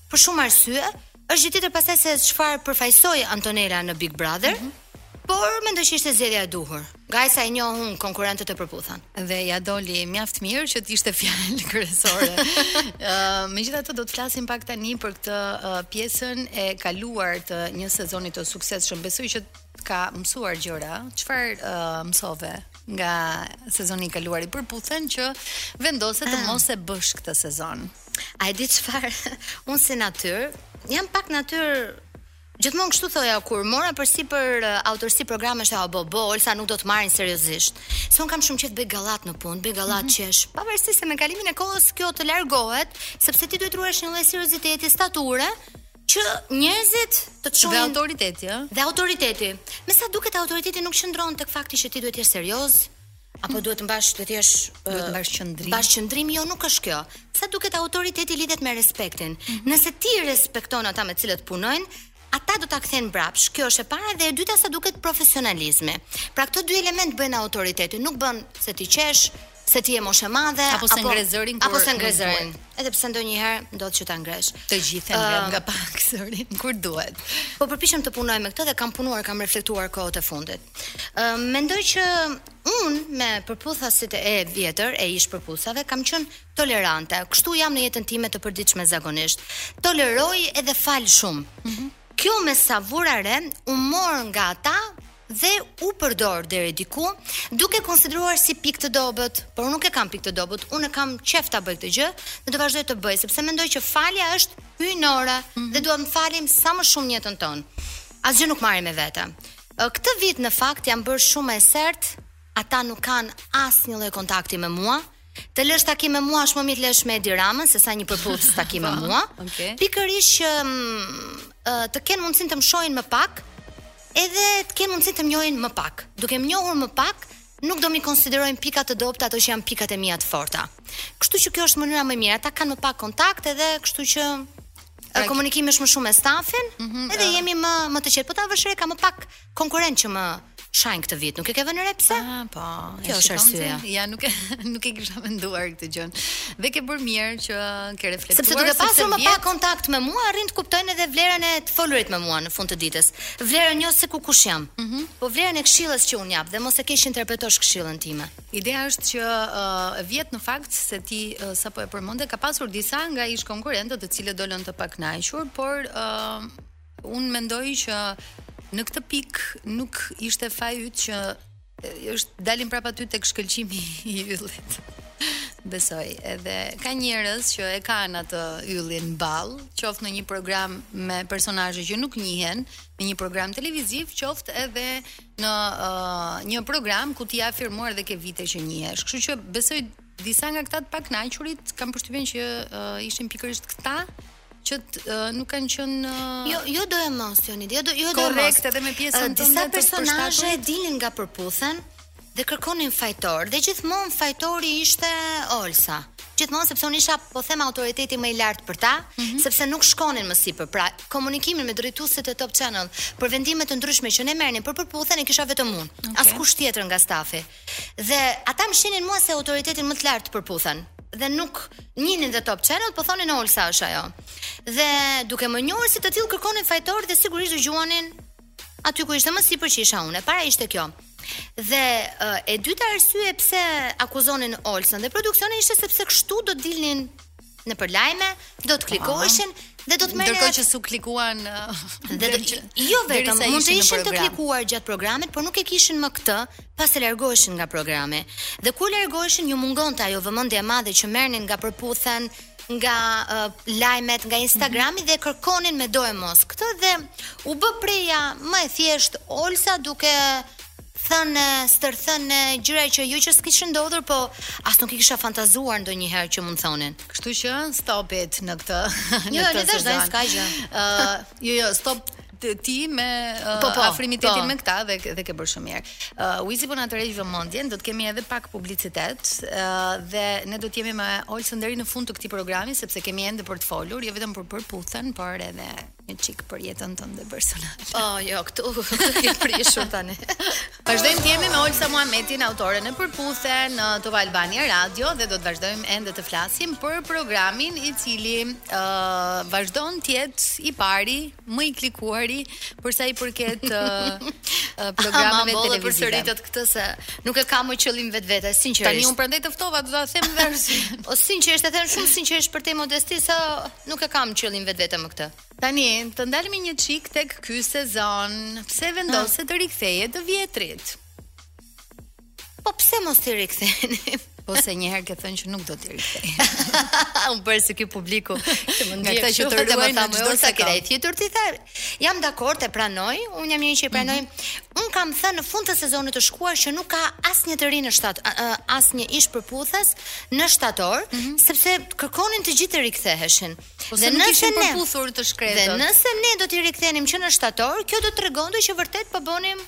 Për shumë arsye, është gjë tjetër pastaj se çfarë përfaqësoi Antonela në Big Brother. Mm -hmm. Por mendoj që ishte zgjedhja e duhur. Nga sa i njoh unë konkurrentët e përputhen. Dhe ia doli mjaft mirë që të ishte fjalë kryesore. Ë, uh, megjithatë do të flasim pak tani për këtë uh, pjesën e kaluar të një sezoni të suksesshëm. Besoj që Të ka mësuar gjëra, çfarë uh, mësove nga sezoni i kaluar i përputhen që vendose të ah. mos e bësh këtë sezon? A e di çfarë? Unë si natyrë, jam pak natyrë Gjithmonë kështu thoja kur mora përsipër uh, autorësi programesh, obobo, Olsa nuk do të marrin seriozisht. Se unë kam shumë qejf bëj gallatë në punë, bëj gallatë mm -hmm. qesh. Pavarësisht se me kalimin e kohës kjo të largohet, sepse ti duhet të ruash një lloj serioziteti, stature, që njerëzit të të shohin dhe autoriteti, ë? Dhe autoriteti. Me sa duket autoriteti nuk qëndron tek fakti që ti duhet të jesh serioz, apo duhet të mbash të jesh duhet të mbash qëndrim. Mbash qëndrim jo nuk është kjo. Sa duket autoriteti lidhet me respektin. Mm -hmm. Nëse ti respekton ata me të cilët punojnë, ata do ta kthejnë mbrapsh. Kjo është e para dhe e dyta sa duket profesionalizmi. Pra këto dy elementë bëjnë autoritetin, nuk bën se ti qesh, se ti je moshë e madhe apo se ngre zërin kur apo se ngre zërin edhe pse ndonjëherë ndodh që ta ngresh të gjithë uh, ngre nga pak zërin kur duhet po përpiqem të punoj me këtë dhe kam punuar kam reflektuar kohët e fundit uh, mendoj që un me përputhasit e vjetër e ish përputhave kam qen tolerante kështu jam në jetën time të përditshme zakonisht toleroj edhe fal shumë mm -hmm. kjo me sa vura re u mor nga ata dhe u përdor deri diku, duke konsideruar si pikë të dobët, por unë nuk e kam pikë të dobët, unë e kam qef ta bëj këtë gjë dhe do vazhdoj të bëj sepse mendoj që falja është hyjnore mm -hmm. dhe duam të falim sa më shumë jetën tonë. Asgjë nuk marrim me vete. Këtë vit në fakt jam bërë shumë e sertë, ata nuk kanë asnjë lloj kontakti me mua. Të lësh takim me mua është më mirë të lësh me Edi Ramën se sa një përputhës takim me po, mua. Okay. Pikërisht që mm, të kenë mundësinë të më shohin më pak, edhe të kenë mundësinë të më njohin më pak. Duke më njohur më pak, nuk do m'i konsiderojnë pika të dobëta ato që janë pikat e mia të forta. Kështu që kjo është mënyra më e mirë. Ata kanë më pak kontakt edhe kështu që pra, komunikimi është më shumë me stafin, mm -hmm, edhe uh. jemi më më të qetë. Po ta vësh re ka më pak konkurrentë që më shajnë këtë vit. Nuk e ke vënë re pse? Ah, po. Kjo është arsyeja. Ja, nuk e nuk e kisha menduar këtë gjë. Dhe ke bërë mirë që ke reflektuar sepse duke pasur më pak kontakt me mua, arrijnë të kuptojnë edhe vlerën e të folurit me mua në fund të ditës. Vlerën jo se ku kush jam, mm -hmm. po vlerën e këshillës që un jap dhe mos e keqinterpretosh këshillën time. Ideja është që uh, vjet në fakt se ti uh, sapo e përmende ka pasur disa nga ish konkurrentët të cilët dolën të pakënaqur, por uh, un mendoj që në këtë pikë nuk ishte faji yt që Është dalim prap aty tek shkëlqimi i yllit. Besoj, edhe ka njerëz që e kanë atë yllin n'ball, qoftë në një program me personazhe që nuk njihen, në një program televiziv, qoftë edhe në uh, një program ku ti je afirmuar dhe ke vite që njihesh. Kështu që besoj disa nga këta të pakënaqurit kam përshtypjen që uh, ishin pikërisht këta që nuk kanë qenë uh... jo jo do emocioni, jo do jo do korrekt edhe me pjesën uh, disa personazhe dilnin nga përputhen dhe kërkonin fajtor dhe gjithmonë fajtori ishte Olsa. Gjithmonë sepse unë isha po them autoriteti më i lartë për ta, mm -hmm. sepse nuk shkonin më sipër. Pra, komunikimin me drejtuesit e Top Channel për vendime të ndryshme që ne merrnim për përputhen e kisha vetëm unë. Okay. Askush tjetër nga stafi. Dhe ata më shihnin mua si autoritetin më të lartë të Përputhen dhe nuk njihnin dhe Top Channel, po thonin Olsa është ajo. Dhe duke më njohur si të tillë kërkonin fajtor dhe sigurisht do gjuanin aty ku ishte më sipër që isha unë. E para ishte kjo. Dhe e dyta arsye pse akuzonin Olsën dhe produksionin ishte sepse kështu do dilnin nëpër lajme, do të klikoheshin dhe do të merrja Ndërkohë që s'u klikuan dhe do që jo vetëm mund të ishin të klikuar gjatë programit, por nuk e kishin më këtë pasi largoheshin nga programi. Dhe kur largoheshin ju mungonte ajo vëmendje e madhe që merrnin nga Përputhen, nga uh, lajmet, nga Instagrami mm -hmm. dhe e kërkonin medoemos këtë dhe u bë preja më e thjeshtë Olsa duke thënë stërthënë gjëra që jo që s'kishin ndodhur, po as nuk i kisha fantazuar ndonjëherë që mund thonin. Kështu që stop it në këtë. Jo, në këtë sezon s'ka gjë. Ëh, jo, jo, stop ti me uh, po, po, afrimitetin po. me këta dhe dhe ke bërë shumë mirë. Uh, Wizi po na tërheq vëmendjen, do të kemi edhe pak publicitet uh, dhe ne do të jemi me Olsën deri në fund të këtij programi sepse kemi ende për të folur, jo vetëm për Përputhen, por edhe Një çik për jetën tënde personale. Po, oh, jo, këtu u prishëm tani. Vazhdojmë të jemi me Olsa Muhametin, autoren e Përputhen në Top Albania Radio dhe do të vazhdojmë ende të flasim për programin i cili ë uh, vazhdon të jetë i pari, më i klikuari për sa i përket uh, uh, programeve televizive. Ma përsërite këtë se nuk e kam më qëllim në vetvete, sinqerisht. Tani unë prandaj të ftova, do ta them vesh. o sinqerisht, e them shumë sinqerisht përtej modestisë, Nuk e kam qëllim në vetvete më këtë. Tani, të ndalemi një çik tek ky sezon. Pse vendose të riktheje të vjetrit? Po pse mos i rikthenim? Po se një herë ke thënë që nuk do të rikthej. Unë bëj si ky publiku që më ndjek këta që të ruajnë ta më ose kira i thjetur ti tha. Jam dakord e pranoj, unë jam një që e pranoj. Mm -hmm. Unë kam thënë në fund të sezonit të shkuar që nuk ka asnjë të ri në shtat, asnjë ish përputhës në shtator, mm -hmm. sepse kërkonin të gjithë të riktheheshin. Po dhe nëse ne përputhur të shkretët. Dhe nëse ne do t'i rikthenim që në shtator, kjo do të tregonte që vërtet po bënim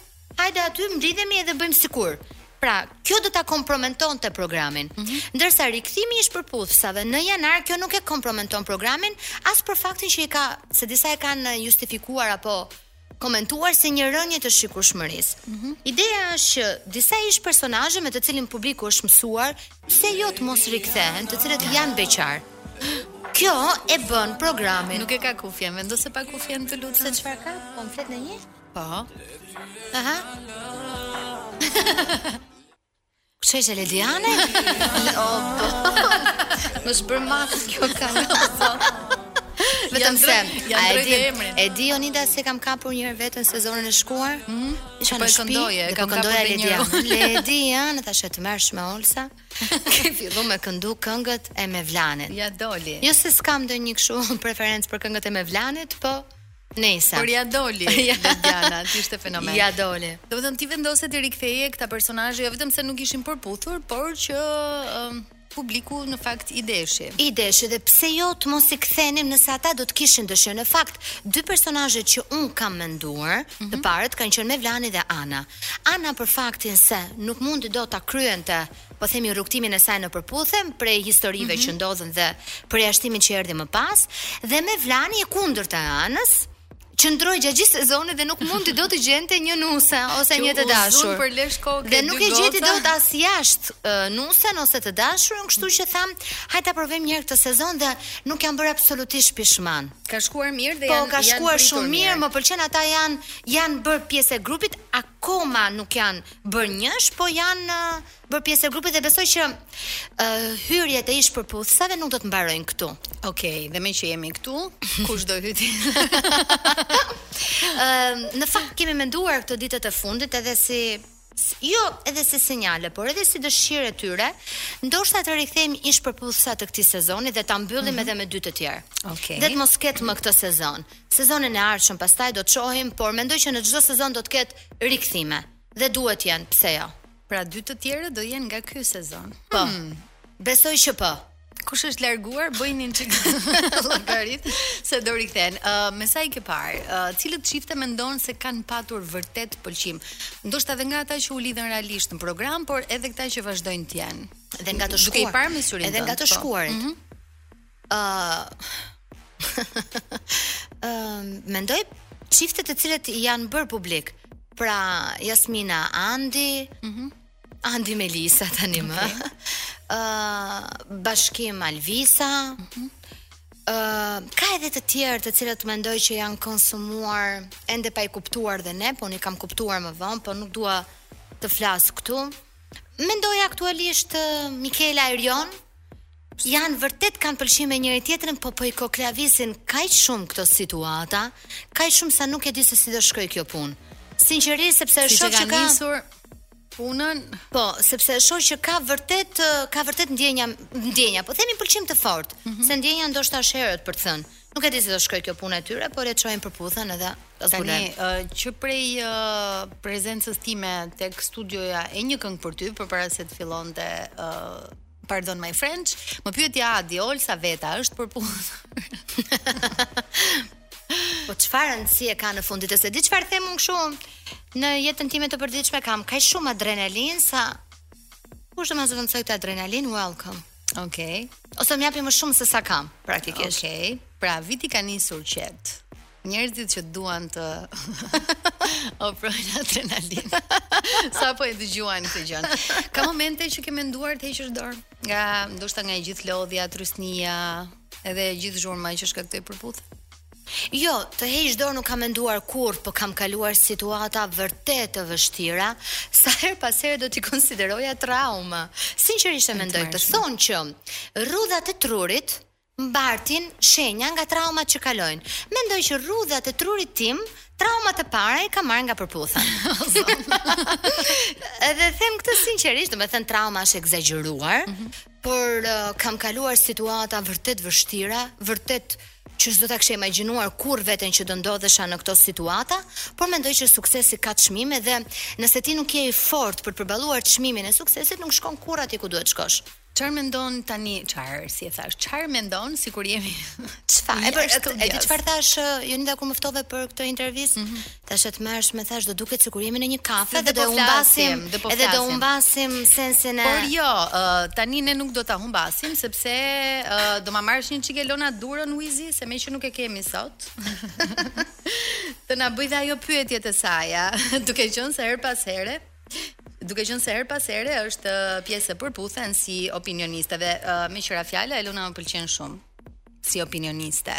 hajde aty mblidhemi edhe bëjmë sikur. Pra, kjo do ta komprometonte programin. Mm -hmm. Ndërsa rikthimi i ish përputhësave në janar kjo nuk e komprometon programin as për faktin që siç disa e kanë justifikuar apo komentuar se një rënie të shikueshmërisë. Mm -hmm. Ideja është që disa ish personazhe me të cilët publiku është mësuar, pse jo të mos rikthehen, të cilët janë beqar. Kjo e bën programin. Nuk e ka kufjen, vendose pak kufjen të lutem se çfarë ka? Po më flet në një? Po. Aha. Pse je Lediane? O, po. Më shpërmal kjo kanë. Vetëm se ia di emrin. E di Onida që e kam kapur një herë veten sezonin e shkuar. Ëh. Mm -hmm. Isha po në shtëpi, e kam kapur edhe një herë. Ledi, ja, tani do merresh me Olsa. Ke fillu me këndu këngët e Mevlanit. Ia doli. Jo se s'kam ndonjë kështu preferencë për këngët e Mevlanit, po Nesa. Por ia doli Ledjana, se ishte fenomen. Ia doli. Domethënë ti vendose t'i riktheje këta personazhe, jo vetëm se nuk ishin përputhur, por që um, publiku në fakt i deshi. I deshi dhe pse jo të mos i kthenim nëse ata do të kishin dëshirë. Në fakt, dy personazhet që un kam menduar, mm -hmm. të mhm. parët kanë qenë Mevlani dhe Ana. Ana për faktin se nuk mundi dot ta kryente po themi rrugëtimin e saj në Përputhen prej historive mm -hmm. që ndodhën dhe përjashtimin që erdhi më pas dhe Mevlani e kundërta e Anës qëndroi gjatë gjithë sezonit dhe nuk mundi dot të gjente një nuse ose një të dashur. Për lesh kokë. Dhe nuk e gjeti dot as jashtë uh, nusen ose të dashurën, kështu që thamë, hajt ta provojmë një herë këtë sezon dhe nuk jam bërë absolutisht pishman. Ka shkuar mirë dhe po, janë Po ka shkuar shumë mirë, më pëlqen, ata janë janë bërë pjesë e grupit, akoma nuk janë bërë njësh, po janë uh, bërë pjesë e grupit dhe besoj që uh, hyrjet e ish përputhësave nuk do të mbarojnë këtu. Okej, okay, dhe me që jemi këtu, kush do hyjë? uh, në fakt kemi menduar këto ditët e fundit edhe si jo edhe si sinjale, por edhe si dëshirë e tyre, ndoshta të rikthejmë ish përputhësa të këtij sezoni dhe ta mbyllim mm -hmm. edhe me dy të tjerë. Okej. Okay. Dhe të mos ketë më këtë sezon. Sezonin e ardhshëm pastaj do të shohim, por mendoj që në çdo sezon do të ketë rikthime dhe duhet të jenë, pse jo? Pra dy të tjerët do jenë nga ky sezon. Po. Hmm. Besoj që po. Kush është larguar, bëjini një çik llogarit se do rikthehen. Ë, uh, me sa i ke parë, uh, cilët çifte mendon se kanë patur vërtet pëlqim? Ndoshta edhe nga ata që u lidhën realisht në program, por edhe këta që vazhdojnë të jenë. Dhe nga të shkuar. Duke i parë me syrin. Edhe nga të po. shkuarit. Mm -hmm. Ëh. Uh, uh, mendoj çiftet të cilët janë bërë publik. Pra Jasmina Andi, ëh. Mm Andi Melisa tanimë. Ëh, okay. uh, Bashkim Alvisa. Ëh. Mm Uh, ka edhe të tjerë të cilët mendoj që janë konsumuar ende pa i kuptuar dhe ne, po unë i kam kuptuar më vonë, po nuk dua të flas këtu. Mendoj aktualisht uh, Mikela Erion, Janë vërtet kanë pëlqim me njëri tjetrin, po po i koklavisin kaq shumë këto situata, kaq shumë sa nuk e di se si do shkojë kjo punë. Sinqerisht sepse siç që ka nisur punën. Po, sepse e shoh që ka vërtet ka vërtet ndjenja, ndjenja, po themi pëlqim të fortë, mm -hmm. se ndjenja ndoshta është herët për të thënë. Nuk e di si do shkojë kjo puna e tyre, por e çojnë Përputhen edhe ta zbulojnë. Tani uh, që prej uh, prezencës time tek studioja e Një këngë për ty, përpara se të fillonte uh, Pardon my French, më pyeti Adi Olsa vetë është përputhur. po çfarë rëndësie ka në fund e di çfarë them unë kështu në jetën time të përditshme kam kaq shumë adrenalinë sa kush do ma zëvendësojë këtë adrenalinë welcome. Okej. Okay. Ose më japë më shumë se sa kam praktikisht. Okej. Okay. Pra viti ka nisur qetë. Njerëzit që duan të ofrojnë adrenalinë sapo e dëgjuan këtë gjë. Ka momente që ke menduar të heqësh dorë nga ndoshta nga e gjithë lodhja, trysnia, edhe e gjithë zhurma që shkakton Përputhen. Jo, të heq dorë nuk kam menduar kurrë, po kam kaluar situata vërtet të vështira, sa herë pas here do t'i konsideroja trauma. Sinqerisht e mendoj këtë. Thonë që rrudhat e trurit mbartin shenja nga traumat që kalojnë. Mendoj që rrudhat e trurit tim Traumat e para i ka marrë nga Përputhen. E them këtë sinqerisht, domethënë trauma është ekzagjeruar. Mm -hmm. por kam kaluar situata vërtet vështira, vërtet që s'do ta kisha imagjinuar kurrë veten që do ndodhesha në këto situata, por mendoj që suksesi ka çmime dhe nëse ti nuk je i fortë për të përballuar çmimin e suksesit, nuk shkon kurrë aty ku duhet të shkosh. Çfarë mendon tani çfarë si e thashë? Çfarë mendon sikur jemi çfarë? E për e di çfarë thashë Jonida kur më ftove për këtë intervistë? Mm -hmm. Thashë e tmerrshme thashë do duket sikur jemi në një kafe dhe do po humbasim dhe po edhe do humbasim sensin e Por jo, uh, tani ne nuk do ta humbasim sepse uh, do ma marrësh një çik Elonën Duron Wizi se meqë nuk e kemi sot. të na bëjë dhe ajo pyetjet e saja, duke qenë se herë pas here Duke qenë se herë pas here është pjesë e Përputhen si opinioniste, uh, meqë ra fjala Elona më pëlqen shumë. si opinioniste.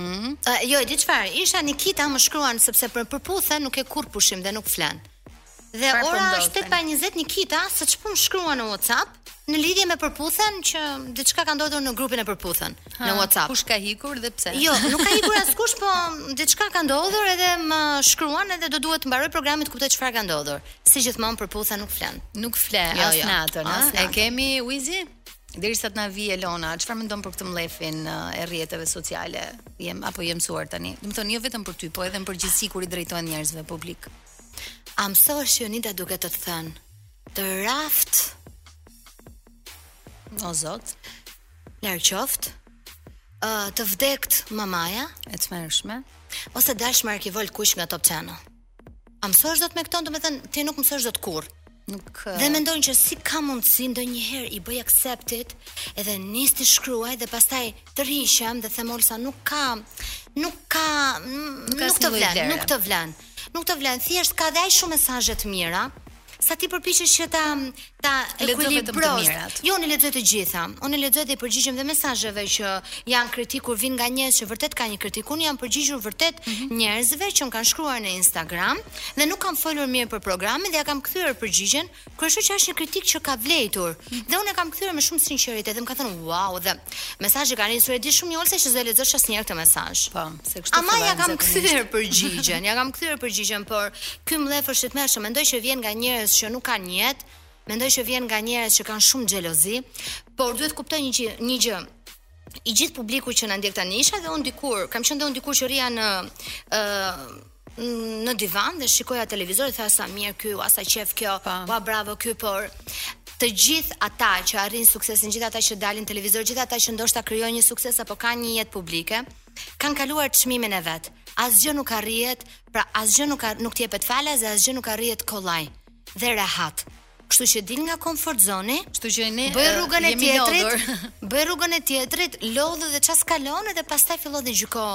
Mm? Uh, jo, e di çfarë, isha Nikita më shkruan sepse për Përputhen nuk ka kurrë pushim dhe nuk fle. Dhe pra ora është 8:20 Nikita, se ç'po më shkruan në WhatsApp? Në lidhje me Përputhen që diçka ka ndodhur në grupin e Përputhen ha, në WhatsApp. Kush ka ikur dhe pse? Jo, nuk ka ikur askush, po diçka ka ndodhur edhe më shkruan edhe do duhet të mbaroj programin të kuptoj çfarë ka ndodhur. Si gjithmonë Përputhen nuk fle. Nuk fle jo, as jo, natën, as natën. E kemi Wizi? Derisa të na vijë Elona, çfarë mendon për këtë mllefin e rrjeteve sociale? Je m apo je mësuar tani? Domethënë jo vetëm për ty, po edhe në përgjithësi kur i drejtohen njerëzve publikë. A mësohesh Jonida duke të thënë të raftë O zot, larg qoftë. Ë uh, të vdektë mamaja e tmerrshme ose dalsh me arkivol të kuq nga Top Channel. A mësohesh dot me këto, domethënë ti nuk mësohesh dot kurr. Nuk Dhe mendon që si ka mundësi ndonjëherë i bëj accept-it edhe nis të shkruaj dhe pastaj tërhiqem dhe them Olsa nuk ka nuk ka nuk, nuk të vlen, nuk të vlen. Nuk të vlen, thjesht ka dhe aq shumë mesazhe të mira. sa ti përpiqesh që ta ta ekuilibrosh. Jo, unë lexoj të gjitha. Unë lexoj dhe i përgjigjem dhe mesazheve që janë kritik kur vin nga njerëz që vërtet kanë një kritik. Unë jam përgjigjur vërtet mm -hmm. njerëzve që më kanë shkruar në Instagram dhe nuk kanë folur mirë për programin dhe ja kam kthyer përgjigjen, kur e shoh që është një kritik që ka vlejtur. Mm -hmm. Dhe unë e kam kthyer me shumë sinqeritet dhe më ka thënë wow dhe mesazhi ka nisur e di shumë mirë Olsa që s'do e lexosh asnjëherë këtë mesazh. Po. Ama ja kam kthyer përgjigjen, ja kam kthyer përgjigjen, por ky mllef është i tmerrshëm, mendoj që vjen nga njerëz që nuk kanë jetë, mendoj që vjen nga njerëz që kanë shumë xhelozi, por duhet të kuptojnë një gjë, një gjë. I gjithë publiku që na ndjek tani, isha dhe unë dikur, kam qenë dhe unë dikur që rrija në ë në divan dhe shikoja televizor thosha sa mirë ky ua sa qef kjo pa bravo ky por të gjithë ata që arrin suksesin gjithë ata që dalin televizor gjithë ata që ndoshta krijojnë një sukses apo kanë një jetë publike kanë kaluar çmimin e vet asgjë nuk arrihet pra asgjë nuk nuk të jepet falas dhe asgjë nuk arrihet kollaj dhe rehat Kështu që dil nga comfort zone. Kështu që ne bëj rrugën e tjetrit. Bëj rrugën e tjetrit, lodhu dhe çfarë kalon dhe pastaj fillo ti gjyko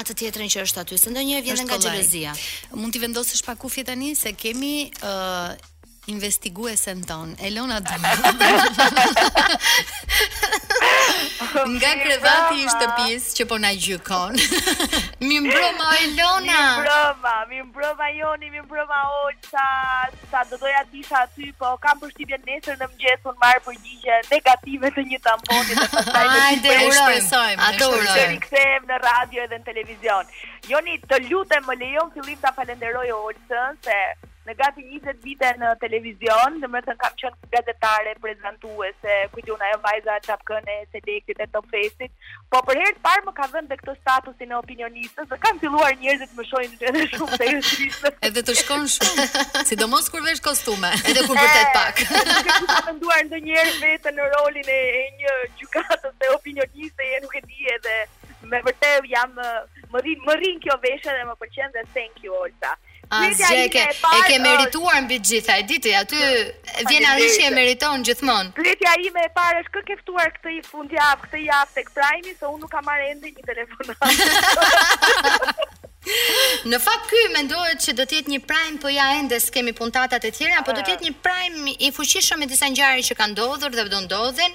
atë tjetrën që është aty. Se ndonjëherë vjen nga xhelozia. Mund t'i vendosësh pak kufjet tani se kemi ë uh, investiguesen ton, Elona Duro. nga krevati i shtëpisë që po na gjykon. mirmbrëma Elona. Mirmbrëma, mirmbrëma Joni, mirmbrëma Olsa. sa do doja të isha aty, po kam përshtypjen nesër në mëngjes unë marr përgjigje negative të një tamponi dhe pastaj të Hajde, gjithë urojmë. shpresojmë, Atë ne urojmë. shpresojmë. Të rikthehem në radio edhe në televizion. Joni, të lutem më lejon fillim ta falenderoj Olsën se në gati 20 vite në televizion, domethënë kam qenë gazetare, prezantuese, ku di un ajo vajza çapkëne, e selektit e Top Festit, Po për herë të parë më ka dhënë dhe këtë statusin e opinionistes dhe kanë filluar njerëzit më shohin edhe më seriozisht. Edhe të shkon shumë, sidomos kur vesh kostume. Edhe kur vërtet pak. Nuk e kam menduar ndonjëherë veten në rolin e, e një gjykatëseje opinioniste, e nuk e di edhe me vërtet jam më rrin më rrin kjo veshje dhe më pëlqen dhe thank you Olsa. Asgjë e ke, e ke merituar mbi të gjitha, e di ti, aty vjen ajo që e meriton gjithmonë. Pyetja ime e parë është kë ke ftuar këtë fundjavë, këtë javë tek Prime, se unë nuk kam marrë ende një telefonat. Në fakt ky mendohet që do të jetë një prime, po ja ende s'kemi puntatat e tjera, po do të jetë një prime i fuqishëm me disa ngjarje që kanë ndodhur dhe do ndodhin.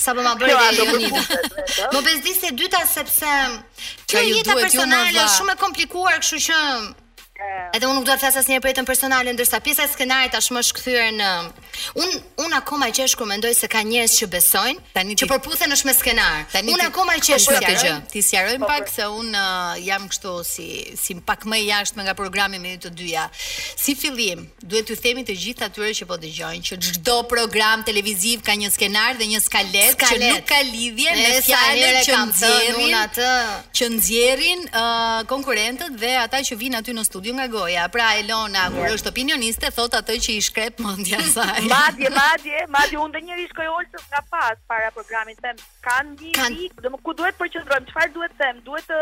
Sa po ma bëri dhe jo një Më bezdi se dyta sepse Kjo jeta personale është shumë e komplikuar Kështu që Edhe unë nuk do të flas asnjëherë për jetën personale, ndërsa pjesa e skenarit tashmë është kthyer në un un akoma qesh kur mendoj se ka njerëz që besojnë, tani që përputhen është me skenar. Tani un akoma qesh për këtë gjë. Ti sqarojmë po, pak se un uh, jam kështu si si pak më i jashtme nga programi me ju të dyja. Si fillim, Duhet t'ju themi të gjithë atyre që po dëgjojnë që çdo program televiziv ka një skenar dhe një skalet, skalet. që nuk ka lidhje me fjalën që kam thënë unë atë që nxjerrin uh, konkurrentët dhe ata që vijnë aty në studio nga goja. Pra Elona kur është opinioniste thot atë që i shkrep mendja saj. madje, madje, madje unë ndonjëherë shkoj Olsës nga pas para programit them Kanë një Kan... ide, domethënë ku duhet të përqendrojmë, çfarë duhet të them, duhet të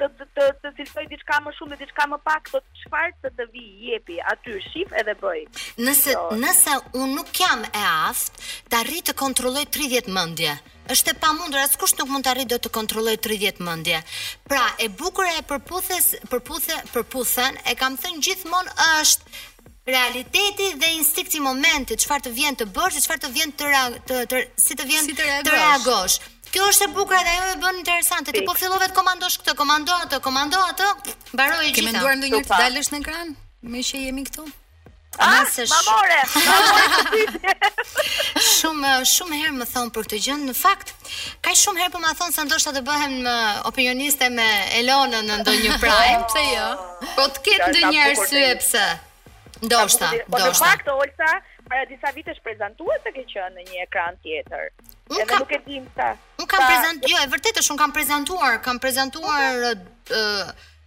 të të, të, të cilësoj diçka më shumë dhe diçka më pak, thot çfarë të të vijë, jepi aty, shif edhe bëj. Nëse so. nëse unë nuk jam e aftë, të arrij të kontrolloj 30 mendje. Është e pamundur, askush nuk mund të arrijë do të kontrollojë 30 mendje. Pra, e bukura e përputhes, përputhe, përputhen, e kam thënë gjithmonë është realiteti dhe instinkti i momentit, çfarë të vjen të bësh dhe çfarë të vjen të të, të si të vjen si të, reagosh. të reagosh. Kjo është e bukura dhe ajo e bën interesante. Ti po fillove të komandosh këtë, komando atë, komando atë, mbaroi gjithë. Ke menduar ndonjëherë të dalësh në ekran? Me që jemi këtu. Ah, Nëse sh... mamore, mamore Shumë shumë herë më thon për këtë gjë, në fakt Kaq shumë herë po ma thon se ndoshta të bëhem opinioniste me Elonën në ndonjë prime, po, pse jo? Po të ketë ndonjë arsye pse? Ndoshta, ndoshta. Po në fakt Olsa, para disa vitesh prezantuese ke qenë në një ekran tjetër. Unë kam nuk e dim sa. Unë kam prezantuar, jo, e vërtetë është, unë kam prezantuar, kam prezantuar ë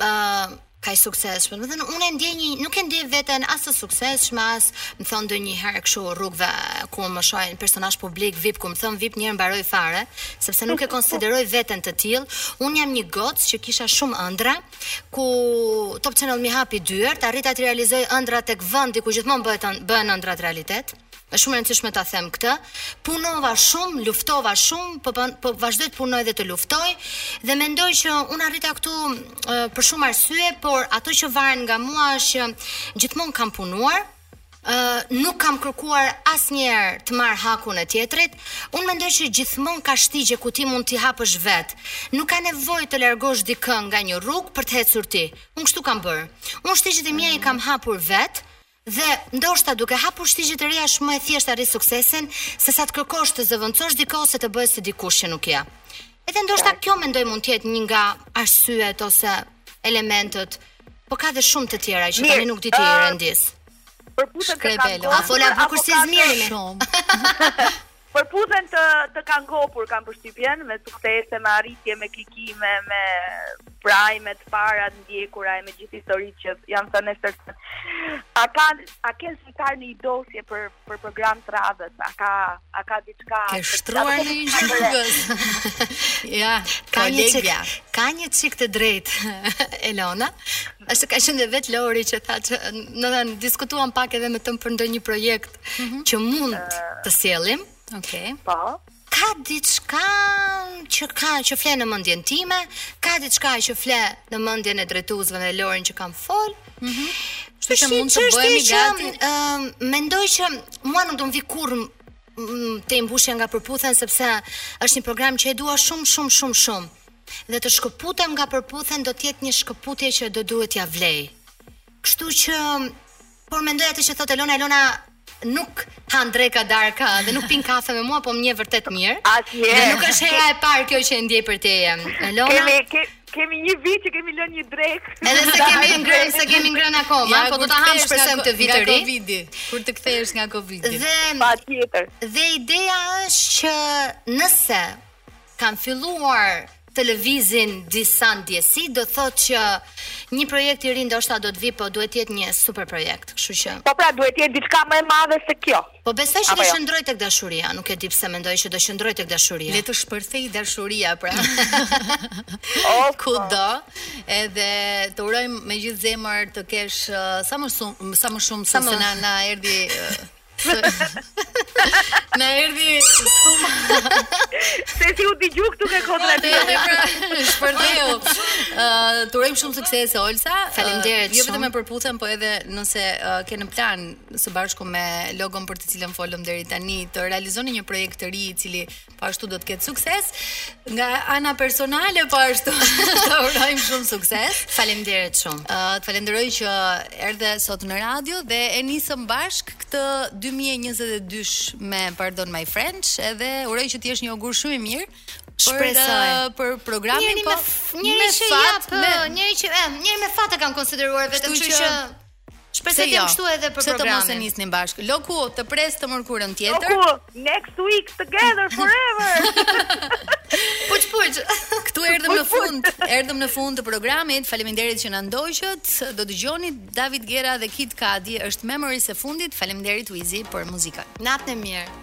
uh, kaq e suksesshme. Domethënë unë ndjej një nuk e ndjej veten as të suksesshme as më thon ndonjëherë kështu rrugëve ku më shohin, personazh publik VIP kur më thon VIP një herë mbaroj fare, sepse nuk e konsideroj veten të tillë. Unë jam një goc që kisha shumë ëndra, ku Top Channel m'i hapi dyert, arrita të realizoj ëndrat tek vendi ku gjithmonë bëhet bëhen ëndrat realitet. Është shumë e rëndësishme ta them këtë. Punova shumë, luftova shumë, po po, po vazhdoj të punoj dhe të luftoj dhe mendoj që un arrita këtu për shumë arsye, por ato që varen nga mua është që gjithmonë kam punuar, ë nuk kam kërkuar asnjëherë të marr hakun e tjetrit. Un mendoj që gjithmonë ka shtigje ku ti mund t'i hapësh vet. Nuk ka nevojë të largosh dikë nga një rrugë për të ecur ti. Un kështu kam bër. Un shtigjet e mia i kam hapur vet, Dhe, ndoshta, duke hapur shtigje të reja është më e thjeshtë të arrish suksesin sesa të kërkosh të zëvendësosh dikë ose të bëhesh si dikush që nuk je. Edhe ndoshta Qartë. kjo mendoj mund të jetë një nga arsyet ose elementët, por ka dhe shumë të tjera që Mirë, tani nuk di t'i ë, rendis. Përputhen Shkre të kam bela. kohën A fola kur- bukur apo si ka të- Zmirimi? Shumë. Përputhen të të kanë ngopur kam përshtypjen me suksese, me arritje, me klikime, me prime-t parat të ndjekura e me gjithë historitë që janë thënë së A kanë a kanë si thotë një dosje për për program të radhës? A ka a ka diçka? Ke shtruar në një. ja, ka një çik, ka një çik të drejtë Elona. Është ka qenë vetë Lori që tha që ne diskutuam pak edhe me të për ndonjë projekt mhm. që mund të sjellim. Okej. Okay. Po. Ka diçka që ka që flen në mendjen time, ka diçka që flen në mendjen e drejtuesve, me Lorin që kam fol. Mhm. Mm Sepse mund të bëhemi gati. Ëm uh, mendoj që mua nuk do më vi kurrë tejmbushja nga përputhen sepse është një program që e dua shumë shumë shumë shumë dhe të shkëputem nga përputhen do të jetë një shkëputje që do duhet t'ia vlejë. Kështu që Por mendoj atë që thotë Elona, Elona nuk han dreka darka dhe nuk pin kafe me mua, po më njeh vërtet mirë. Atje. Dhe nuk është hera e parë kjo që e ndjej për te. Elona. Kemi ke, kemi një vit që kemi lënë një drekë. Edhe s'e kemi ngrënë, s'e kemi ngrënë akoma, ja, po do ta hamë shpresoj këtë vit të ri. Covidi, kur të kthehesh nga Covidi. Dhe patjetër. Dhe ideja është që nëse kanë filluar të lëvizin disa ndjesi, do thotë që një projekt i ri ndoshta do të vi, po duhet të jetë një super projekt, kështu që. Po pra, duhet të jetë diçka më e madhe se kjo. Po besoj që do jo? qëndroj tek dashuria, nuk e di pse mendoj që do qëndroj tek dashuria. Le të shpërthejë dashuria pra. oh, ku do? Edhe të urojmë me gjithë zemër të kesh uh, sa më shumë sa më shumë sa më... na na erdhi uh, Na erdhi shumë. Se si u dëgju këtu ke kodra, ti. Pra, shpërtheu. Ë, t'urojmë shumë suksese Olsa. Faleminderit. Jo vetëm me përputhen, po edhe nëse ke në plan së bashku me logon për të cilën folëm deri tani, të realizoni një projekt të ri i cili Po ashtu do të ketë sukses nga ana personale, po ashtu të urojmë shumë sukses. Faleminderit shumë. Ë uh, të falenderoj që erdhe sot në radio dhe e nisëm bashkë këtë 2022 me Pardon My French, edhe uroj që të jesh një ogur shumë i mirë. Shpresoj uh, për programin njeri po. Me, njeri që fat, jap, me... njeri që, eh, njeri me fat e kam konsideruar veten, kështu që, që Shpresoj të jem kështu edhe për programin. Pse mos e nisnim bashkë? Loku, të pres të mërkurën tjetër. Loku, next week together forever. Puç puç. Këtu erdhëm në fund, erdhëm në fund të programit. Faleminderit që na ndoqët. Do dëgjoni David Guetta dhe Kid Cudi, është Memories e fundit. Faleminderit Wizi për muzikën. Natën e mirë.